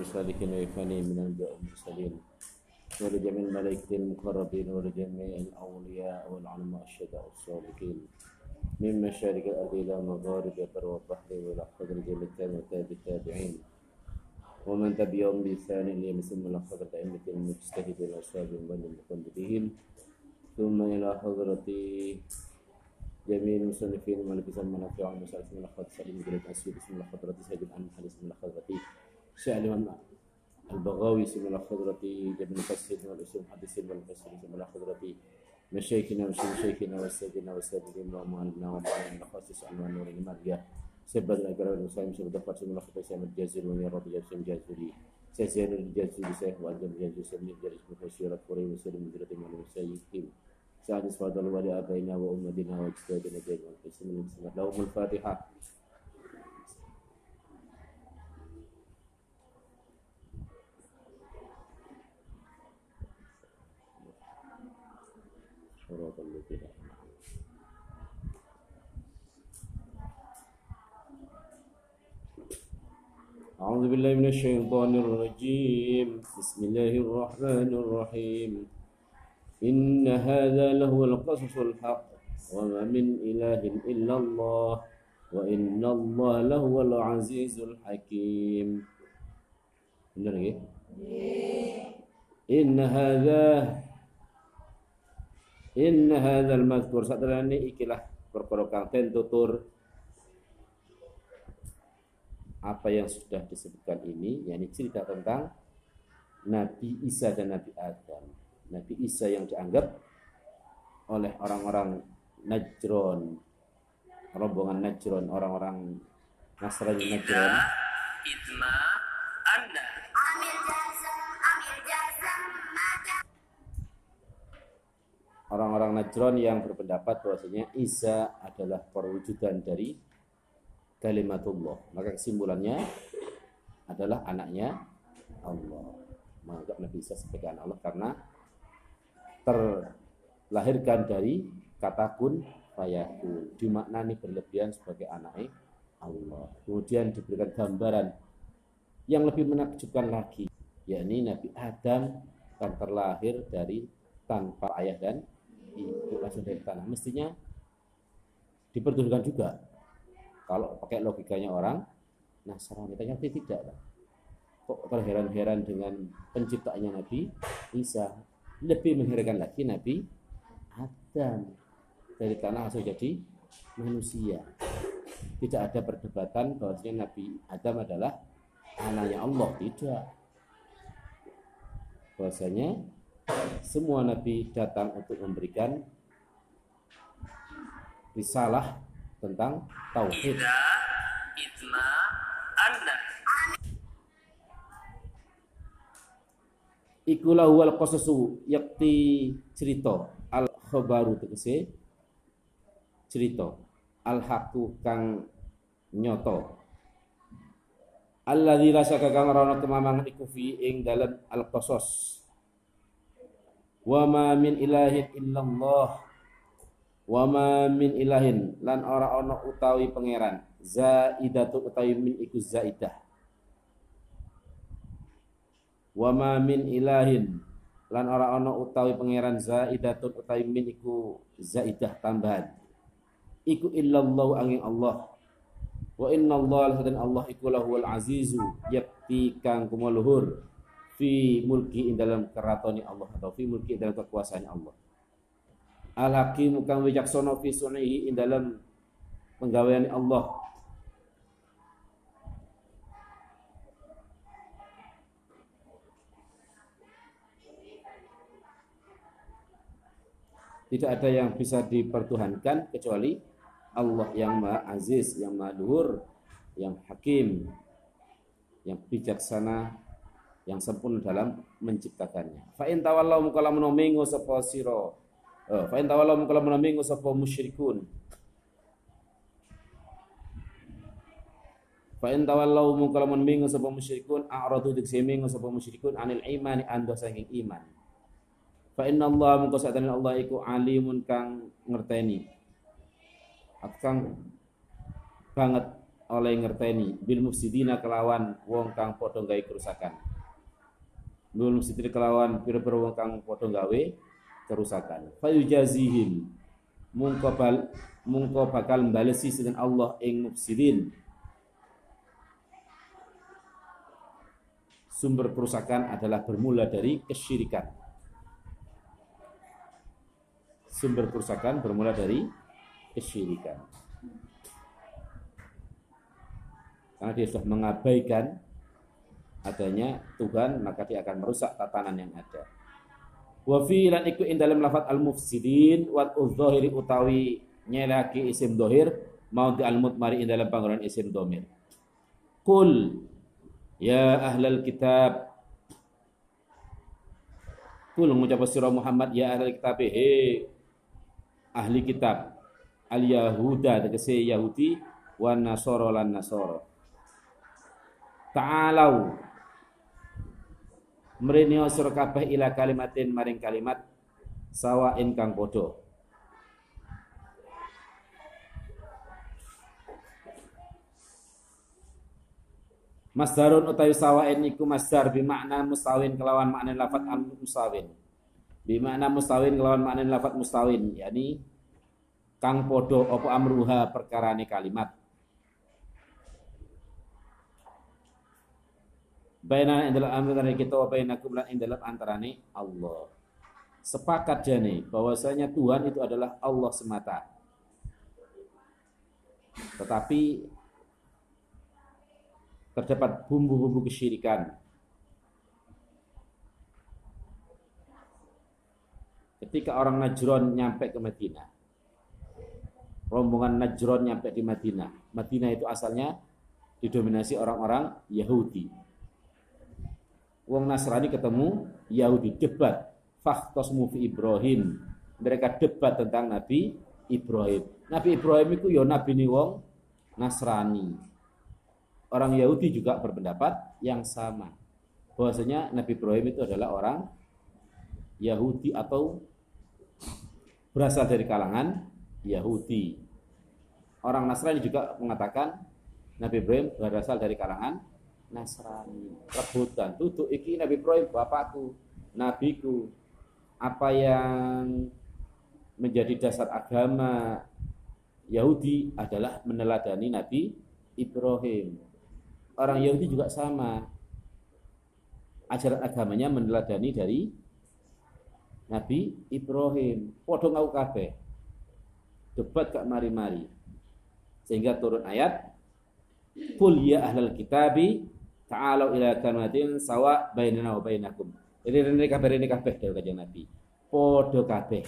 المصالحين ويفاني من الأنبياء والمرسلين ولجميع الملائكة المقربين ولجميع الأولياء والعلماء الشهداء الصالحين من مشارق الأرض إلى مغارب البر والبحر وإلى حضر جميع التابعين التابعين ومن تبعهم بإحسان إلى مسلم إلى حضرة أئمة المجتهدين وأصحاب المقلدين ثم إلى حضرة جميع المصنفين المسائل من أخذ سليم بن أسير بسم الله حضرة سيد عن حديث من حضرة سالما البغاوي سيما الخضرة جبن فسد والأسلوب سيدنا والمفسرين سيدنا الخضرة مشايخنا وشيخنا والسيدنا والسادتين وأموالنا ومعلمنا الخاص عنوان نور المرجع سبد الأقرب المسلم سبد الخاص من الخطر سام الجازل ومن سيدنا جاسم سيدنا سيسير سيدنا سيف سيدنا جازل سيدنا جالس سيدنا الكوري سيدنا مدرة سيدنا المسيحين سيدنا اسفاد سيدنا لأبينا سيدنا وأجدادنا سيدنا في سيدنا لهم الفاتحة أعوذ بالله من الشيطان الرجيم. بسم الله الرحمن الرحيم. إن هذا لهو القصص الحق. وما من إله إلا الله. وإن الله لهو العزيز الحكيم. Benar ya? إن هذا hadzal mazkur satrane ikilah perkara kang apa yang sudah disebutkan ini yakni cerita tentang Nabi Isa dan Nabi Adam. Nabi Isa yang dianggap oleh orang-orang Najron, rombongan Najron, orang-orang Nasrani Najron. Orang-orang Najron yang berpendapat bahwasanya Isa adalah perwujudan dari kalimatullah. Maka kesimpulannya adalah anaknya Allah. Menganggap Nabi Isa sebagai anak Allah karena terlahirkan dari kata kun fayakun. Dimaknani berlebihan sebagai anak Allah. Kemudian diberikan gambaran yang lebih menakjubkan lagi, yakni Nabi Adam kan terlahir dari tanpa ayah dan itu langsung dari tanah mestinya diperdulikan juga kalau pakai logikanya orang Nasrani ternyata tidak kok terheran-heran dengan penciptanya Nabi Isa? Lebih mengherankan lagi Nabi Adam. Dari tanah langsung jadi manusia. Tidak ada perdebatan bahwasanya Nabi Adam adalah anaknya Allah. Tidak. Bahwasanya semua nabi datang untuk memberikan risalah tentang tauhid. Ikulah wal qasasu yakti cerita. Al khabaru tegese cerita. Al haku kang nyoto alladzi la syaka kang ora kemamangan iku fi ing dalam al qasas wa ma min ilahin illallah wa ma min ilahin lan ora ana utawi pangeran. Zaidatu utawi min iku zaidah. Wa ma min ilahin lan ora ana utawi pangeran zaidatun utawi min iku zaidah tambahan. Iku illallah angin Allah. Wa inna Allah dan Allah iku lahul azizu yakti kang kumaluhur fi mulki dalam keratoni Allah atau fi mulki dalam kekuasaan Allah. Al hakim kang wijaksana fi sunihi in dalam penggawaian Allah. Tidak ada yang bisa dipertuhankan kecuali Allah yang Maha Aziz, yang Maha Luhur, yang Hakim, yang bijaksana, yang sempurna dalam menciptakannya. Fa in tawallaw mukalla menamingu sapa sira. Eh, fa in tawallaw mukalla menamingu sapa musyrikun. Fa in tawallaw mukalla menamingu sapa musyrikun a'radu dik semingu sapa musyrikun anil imani ando saking iman. Fa inna Allah mungko satane Allah iku alimun kang ngerteni. Kang banget oleh ngerteni bil mufsidina kelawan wong kang padha gawe kerusakan bil mufsidina kelawan pira-pira wong kang padha gawe kerusakan. Fayujazihim. Mungko bal mungko bakal balesi sinten Allah ing mufsidin. Sumber kerusakan adalah bermula dari kesyirikan. Sumber kerusakan bermula dari kesyirikan. Karena dia sudah mengabaikan adanya Tuhan maka dia akan merusak tatanan yang ada wa fi lan iku ing dalam lafat al mufsidin wa udzahiri utawi nyelaki isim dohir mau di al mutmari ing dalam panggonan isim domir kul ya ahlal kitab. Kul ngucap sira Muhammad ya ahlal kitab he ahli kitab. Al yahuda tegese yahudi wan nasara lan nasara. Ta'alau mrene sira ila kalimatin maring kalimat sawain kang padha Masdarun utawi sawain iku masdar bimakna mustawin kelawan makna lafat al mustawin. Bimakna mustawin kelawan makna lafat mustawin, yakni kang podo opo amruha perkarane kalimat. Baina ing dalam antara kita wa ing dalam antarane Allah. Sepakat jane bahwasanya Tuhan itu adalah Allah semata. Tetapi terdapat bumbu-bumbu kesyirikan. Ketika orang Najron nyampe ke Madinah, rombongan Najron nyampe di Madinah. Madinah itu asalnya didominasi orang-orang Yahudi wong Nasrani ketemu Yahudi debat. Fahtosmu fi Ibrahim. Mereka debat tentang Nabi Ibrahim. Nabi Ibrahim itu ya Nabi ini wong Nasrani. Orang Yahudi juga berpendapat yang sama. Bahwasanya Nabi Ibrahim itu adalah orang Yahudi atau berasal dari kalangan Yahudi. Orang Nasrani juga mengatakan Nabi Ibrahim berasal dari kalangan Nasrani. Rebutan. Tutup iki Nabi Ibrahim bapakku nabiku. Apa yang menjadi dasar agama Yahudi adalah meneladani Nabi Ibrahim. Orang Yahudi juga sama. Ajaran agamanya meneladani dari Nabi Ibrahim. Podo ngau kabeh. Debat kak mari-mari. Sehingga turun ayat Kul ya ahlal kitabi ta'alu ila kalimatin sawa bainana wa bainakum. Jadi ini kabeh ini kabeh dari kanjeng Nabi. Podo kabeh.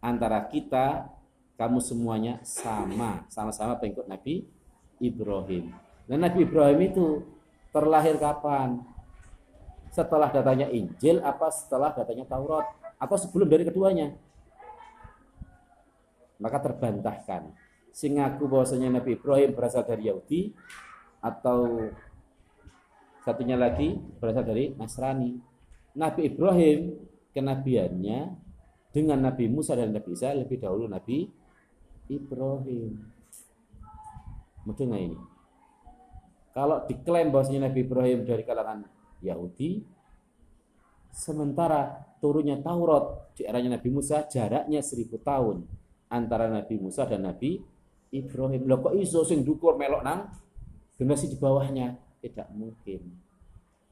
Antara kita kamu semuanya sama, sama-sama pengikut Nabi Ibrahim. Dan Nabi Ibrahim itu terlahir kapan? Setelah datanya Injil apa setelah datanya Taurat atau sebelum dari keduanya? Maka terbantahkan. Sing ngaku bahwasanya Nabi Ibrahim berasal dari Yahudi atau satunya lagi berasal dari Nasrani. Nabi Ibrahim kenabiannya dengan Nabi Musa dan Nabi Isa lebih dahulu Nabi Ibrahim. Mungkin ini. Kalau diklaim bahwasanya Nabi Ibrahim dari kalangan Yahudi, sementara turunnya Taurat di eranya Nabi Musa jaraknya seribu tahun antara Nabi Musa dan Nabi Ibrahim. Loh kok iso sing dukur melok nang generasi di bawahnya? Tidak mungkin.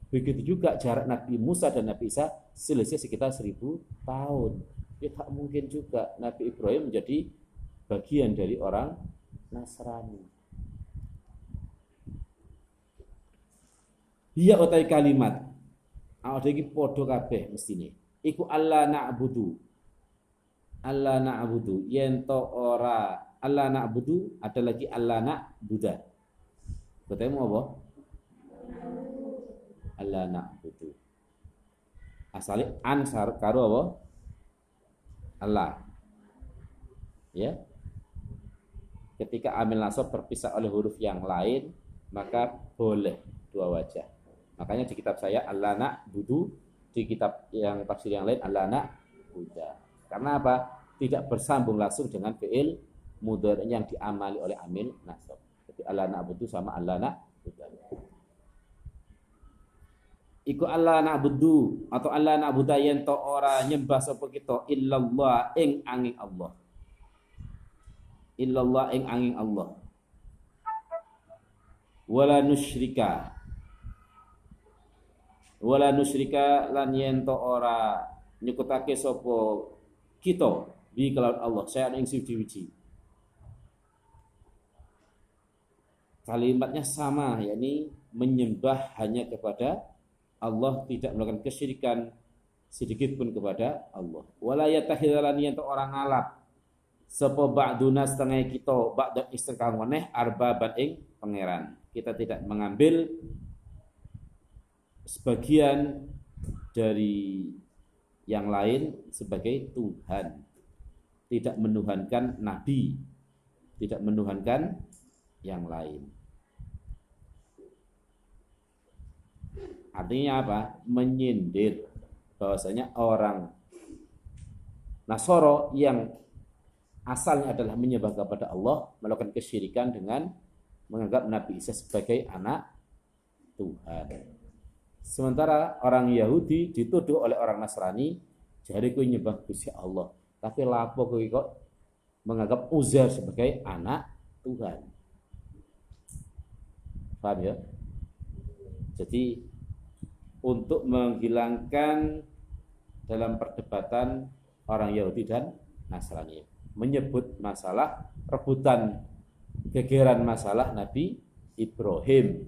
Begitu juga jarak Nabi Musa dan Nabi Isa selisih sekitar seribu tahun. Tidak mungkin juga Nabi Ibrahim menjadi bagian dari orang Nasrani. Iya otai kalimat. Ada iki podo kabeh mestine. Iku Allah na'budu. Allah na'budu. Yen to ora Allah na'budu ada lagi Allah. Berarti mau apa? Alla na'budu. Asali ansar karo apa? Allah. Ya. Ketika amil nasab berpisah oleh huruf yang lain, maka boleh dua wajah. Makanya di kitab saya Allah na'budu, di kitab yang tafsir yang lain Allah na'buda. Karena apa? Tidak bersambung langsung dengan fi'il mudhari yang diamali oleh amil nasab. Allah na'budu sama Allah na'budu. Iku Allah na'budu atau Allah na'budu yen to ora nyembah sapa kita illallah ing angin Allah. Illallah ing angin Allah. Wala nusyrika wala nusyrika lan yen to ora nyekutake sapa kita bi kelawan Allah saya ing suci-suci kalimatnya sama yakni menyembah hanya kepada Allah tidak melakukan kesyirikan sedikit pun kepada Allah. Wala yatahidalan yang orang ngalap. Sapa ba'duna setengah kita ba'da istiqam waneh arba ing pangeran. Kita tidak mengambil sebagian dari yang lain sebagai Tuhan. Tidak menuhankan nabi. Tidak menuhankan yang lain Artinya apa? Menyindir bahwasanya orang Nasoro yang asalnya adalah menyembah kepada Allah melakukan kesyirikan dengan menganggap Nabi Isa sebagai anak Tuhan. Sementara orang Yahudi dituduh oleh orang Nasrani jadi kau nyembah Gusti Allah. Tapi lapo kau kok menganggap Uzair sebagai anak Tuhan. Paham ya? Jadi untuk menghilangkan dalam perdebatan orang Yahudi dan Nasrani. Menyebut masalah rebutan gegeran masalah Nabi Ibrahim.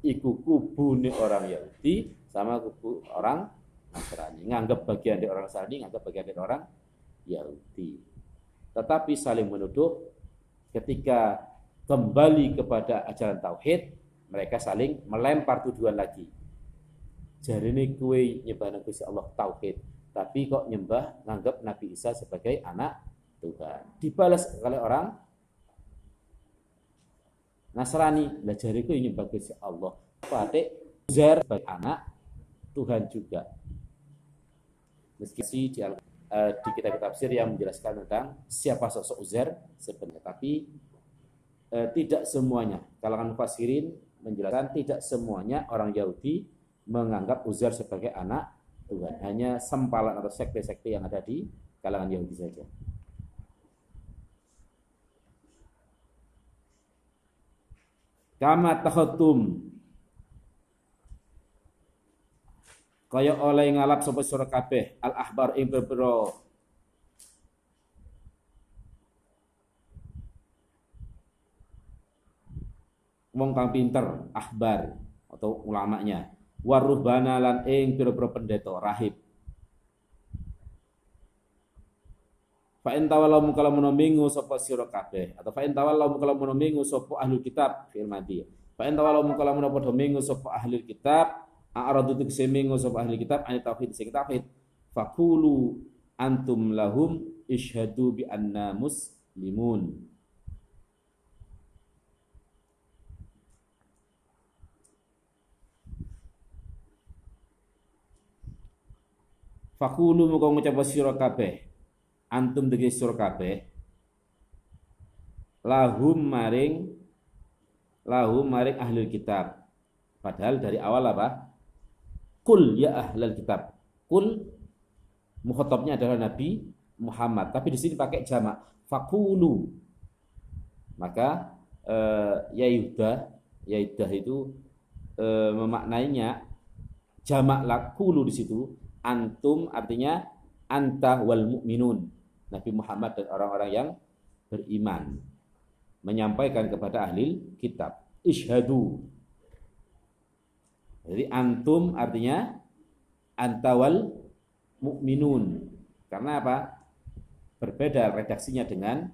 Iku kubu orang Yahudi sama kubu orang Nasrani. Nganggap bagian dari orang Nasrani nganggap bagian dari orang Yahudi. Tetapi saling menuduh ketika kembali kepada ajaran tauhid mereka saling melempar tuduhan lagi ini kue nyembah Gusti Allah tauhid, tapi kok nyembah nganggap Nabi Isa sebagai anak Tuhan. Dibalas oleh orang Nasrani, lah jariku nyembah Gusti Allah. Patik Uzair sebagai anak Tuhan juga. Meski di, uh, di kitab tafsir yang menjelaskan tentang siapa sosok Uzair sebenarnya, tapi uh, tidak semuanya. Kalangan fasirin menjelaskan tidak semuanya orang Yahudi menganggap Uzair sebagai anak Tuhan. Hanya sempalan atau sekte-sekte yang ada di kalangan Yahudi saja. Kama takhatum kaya oleh ngalap sapa sira kabeh al ahbar ing berbero wong kang pinter ahbar atau ulamanya waruhbana lan ing pira-pira pendeta rahib. Fa in tawallaw kalau menamingu sapa sira kabeh? Atau fa in tawallaw kalau menamingu sapa ahli kitab? Firman dia. Fa in tawallaw kalau menawa padha mingu sapa ahli kitab? A'radu tu semingu sapa ahli kitab? Ani tauhid sing tauhid. Fakulu antum lahum ishadu bi anna muslimun Fakulu muka ngucap sira kabeh. Antum dege sira kabeh. Lahum maring lahum maring ahli kitab. Padahal dari awal apa? Kul ya ahlul kitab. Kul mukhatabnya adalah Nabi Muhammad, tapi di sini pakai jamak. Fakulu. Maka eh, ya Yuda, ya itu eh, memaknainya jamak lakulu di situ antum artinya anta wal mu'minun. Nabi Muhammad dan orang-orang yang beriman. Menyampaikan kepada ahli kitab. Ishadu. Jadi antum artinya antawal mu'minun. Karena apa? Berbeda redaksinya dengan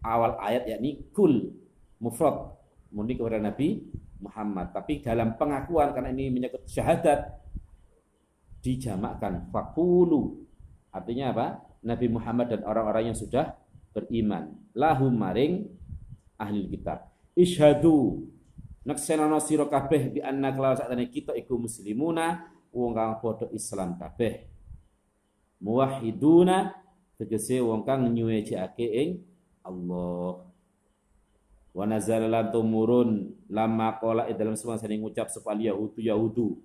awal ayat yakni kul mufrad. Mundi kepada Nabi Muhammad. Tapi dalam pengakuan karena ini menyangkut syahadat dijamakkan. Fakulu. Artinya apa? Nabi Muhammad dan orang-orang yang sudah beriman. Lahum maring ahli kitab. Ishadu. Naksenana sira kabeh bi anna kelawan sakjane kita iku muslimuna wong kang padha Islam kabeh. Muwahhiduna tegese wong kang nyuwejake ing Allah. Wa nazala lan tumurun lama qala dalam semua sani ngucap sapa yahudu yahudu.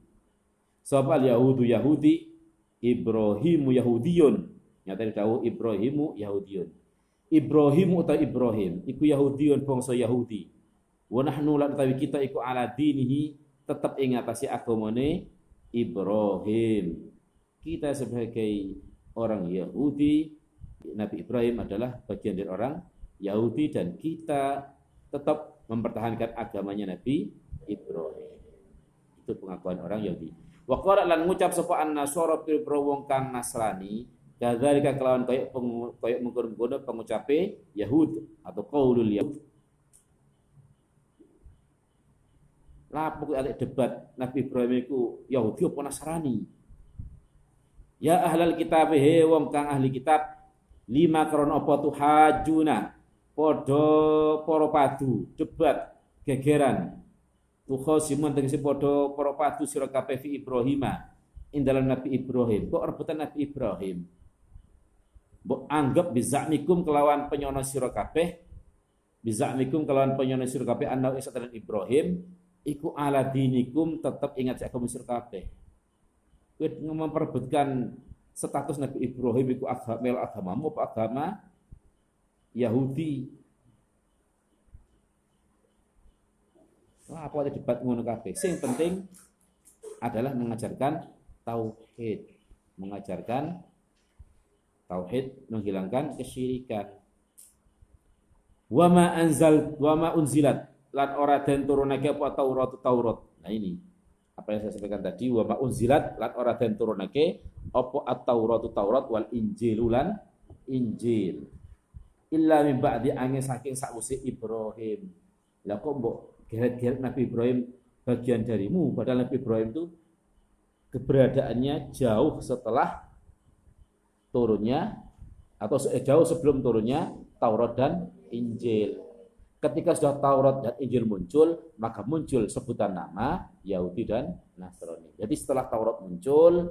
Sapa yahudu yahudi Ibrahimu Yahudiyun. Nyata dawuh Ibrahimu Yahudiyun. Ibrahimu atau Ibrahim iku Yahudiyun bangsa Yahudi. Wa nahnu utawi kita iku ala dinihi tetap ing atase agamane Ibrahim. Kita sebagai orang Yahudi, Nabi Ibrahim adalah bagian dari orang Yahudi dan kita tetap mempertahankan agamanya Nabi Ibrahim. Itu pengakuan orang Yahudi. Wa qala lan ngucap sapa an-nasara kang Nasrani, kadzalika kelawan kaya kaya mengkono pengucape Yahud atau qaulul Yahud. Lapo ada debat Nabi Ibrahim itu Yahudi apa Nasrani? Ya ahlal kitab he wong kang ahli kitab lima krono apa tu hajuna podo poro padu debat gegeran tukhosimun tegese podo poro padu sira kabeh fi Ibrahima. Ing Nabi Ibrahim. Kok rebutan Nabi Ibrahim? Mbok anggap bizakmikum kelawan penyono sira kabeh. Bizakmikum kelawan penyono sira kabeh anna isa Ibrahim. Iku ala dinikum tetap ingat kamu sira kabeh. Kowe memperebutkan status Nabi Ibrahim iku agama agamamu apa agama Yahudi. Wah, apa ada debat ngono kabeh. Sing penting adalah mengajarkan tauhid, mengajarkan tauhid, menghilangkan kesyirikan. Wa ma anzal wa ma unzilat lan ora den turunake apa Taurat Taurat. Nah ini apa yang saya sampaikan tadi wa ma unzilat lan ora den turunake apa at-Taurat Taurat wal Injil lan Injil illa min ba'di angin saking sakwise Ibrahim. Lah kok mbok geret-geret Nabi Ibrahim bagian darimu padahal Nabi Ibrahim itu keberadaannya jauh setelah turunnya atau eh, jauh sebelum turunnya Taurat dan Injil. Ketika sudah Taurat dan Injil muncul, maka muncul sebutan nama Yahudi dan Nasrani. Jadi setelah Taurat muncul,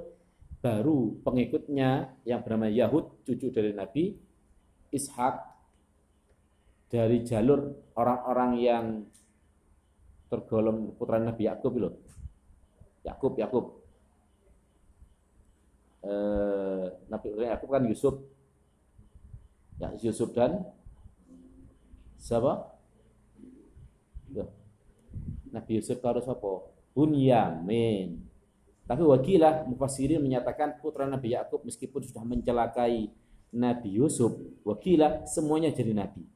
baru pengikutnya yang bernama Yahud, cucu dari Nabi Ishak dari jalur orang-orang yang tergolong putra Nabi Yakub loh. Yakub, Yakub. Eh, Nabi Yakub kan Yusuf. Ya, Yusuf dan siapa? Nabi Yusuf harus apa? Bunyamin. Tapi wakilah mufassirin menyatakan putra Nabi Yakub meskipun sudah mencelakai Nabi Yusuf, wakilah semuanya jadi nabi.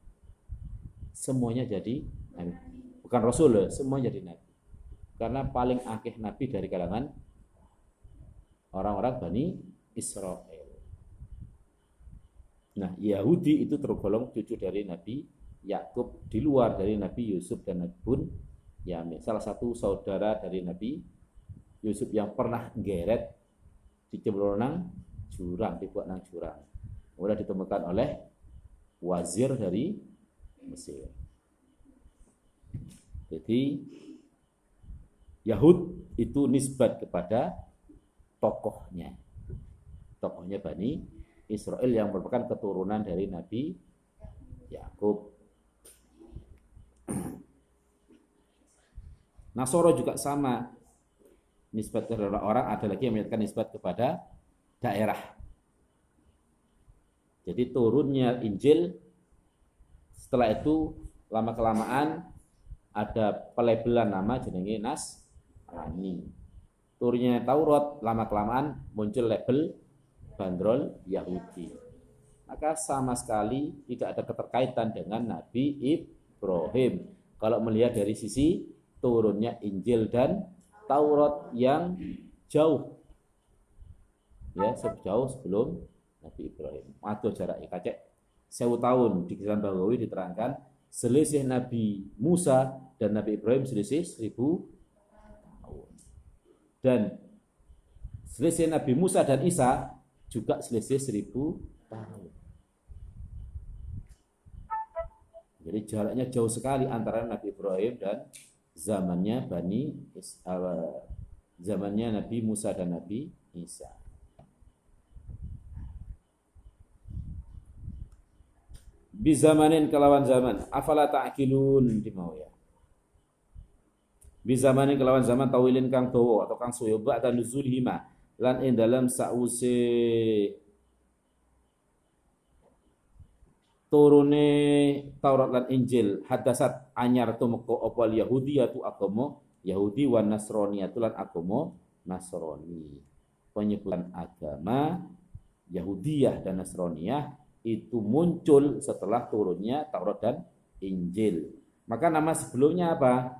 Semuanya jadi nabi. Bukan rasul, semuanya jadi nabi. Karena paling akhir nabi dari kalangan orang-orang Bani Israel. Nah, Yahudi itu tergolong cucu dari Nabi Yakub di luar dari Nabi Yusuf dan Nabi Bun Yamin. Salah satu saudara dari Nabi Yusuf yang pernah geret di nang jurang, dibuat nang jurang mulai ditemukan oleh wazir dari Mesir. Jadi Yahud itu nisbat kepada tokohnya. Tokohnya Bani Israel yang merupakan keturunan dari Nabi Yakub. Nasoro juga sama. Nisbat kepada orang ada lagi yang menyatakan nisbat kepada daerah. Jadi turunnya Injil setelah itu lama kelamaan ada pelebelan nama jenenge Nasrani. Turunnya Taurat lama kelamaan muncul label bandrol Yahudi. Maka sama sekali tidak ada keterkaitan dengan Nabi Ibrahim. Kalau melihat dari sisi turunnya Injil dan Taurat yang jauh ya sejauh sebelum Nabi Ibrahim. Atau jarak kacek sewu tahun di kisaran Bawawi diterangkan selisih Nabi Musa dan Nabi Ibrahim selisih seribu tahun. Dan selisih Nabi Musa dan Isa juga selisih seribu tahun. Jadi jaraknya jauh sekali antara Nabi Ibrahim dan zamannya Bani zamannya Nabi Musa dan Nabi Isa. Bizamanin kelawan zaman. Afala di mau ya. Bizamanin kelawan zaman tawilin kang dawa atau kang suyo ba'da nuzulihima lan ing dalam sause turune Taurat lan Injil. Hadasat anyar tumeka apa Yahudiyatu agama Yahudi wan Nasraniyatu lan agama Nasrani. Penyebutan agama Yahudiyah dan Nasraniyah itu muncul setelah turunnya Taurat dan Injil. Maka nama sebelumnya apa?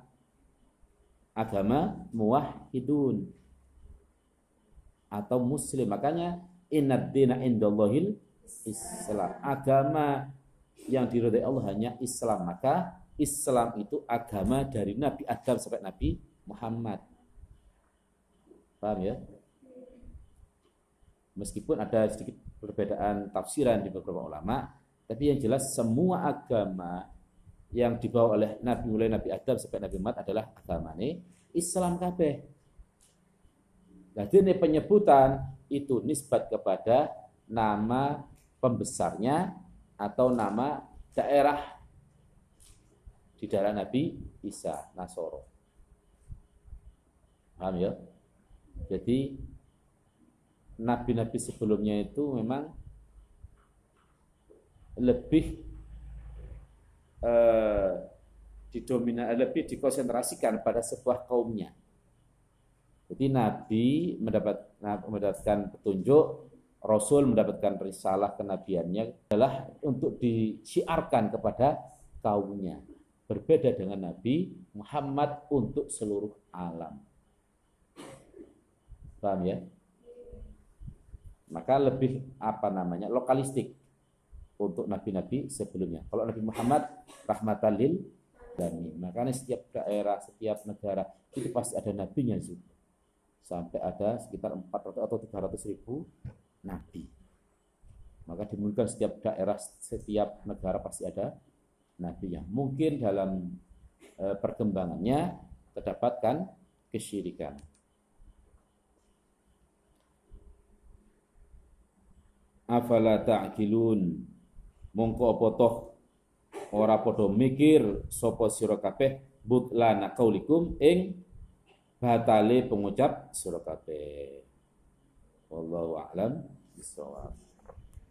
Agama muwahhidun atau muslim. Makanya inad dina indallahil Islam. Agama yang diridhai Allah hanya Islam. Maka Islam itu agama dari Nabi Adam sampai Nabi Muhammad. Paham ya? Meskipun ada sedikit perbedaan tafsiran di beberapa ulama, tapi yang jelas semua agama yang dibawa oleh Nabi mulai Nabi Adam sampai Nabi Muhammad adalah agama ini Islam kabeh. Jadi penyebutan itu nisbat kepada nama pembesarnya atau nama daerah di daerah Nabi Isa Nasoro. Paham ya? Jadi nabi-nabi sebelumnya itu memang lebih eh, didomina lebih dikonsentrasikan pada sebuah kaumnya. Jadi nabi mendapat mendapatkan petunjuk, rasul mendapatkan risalah kenabiannya adalah untuk disiarkan kepada kaumnya. Berbeda dengan Nabi Muhammad untuk seluruh alam. Paham ya? Maka lebih apa namanya lokalistik untuk nabi-nabi sebelumnya. Kalau Nabi Muhammad rahmatan lil alamin. Makanya setiap daerah, setiap negara itu pasti ada nabinya juga. Sampai ada sekitar 400 atau 300 ribu nabi. Maka dimulihkan setiap daerah, setiap negara pasti ada nabinya. Mungkin dalam e, perkembangannya terdapatkan kesyirikan. Afala ta'qilun mongko apa toh? Ora padha mikir sapa sira kabeh butlana kaulikum ing batale pengucap sira kabeh. Wallahu a'lam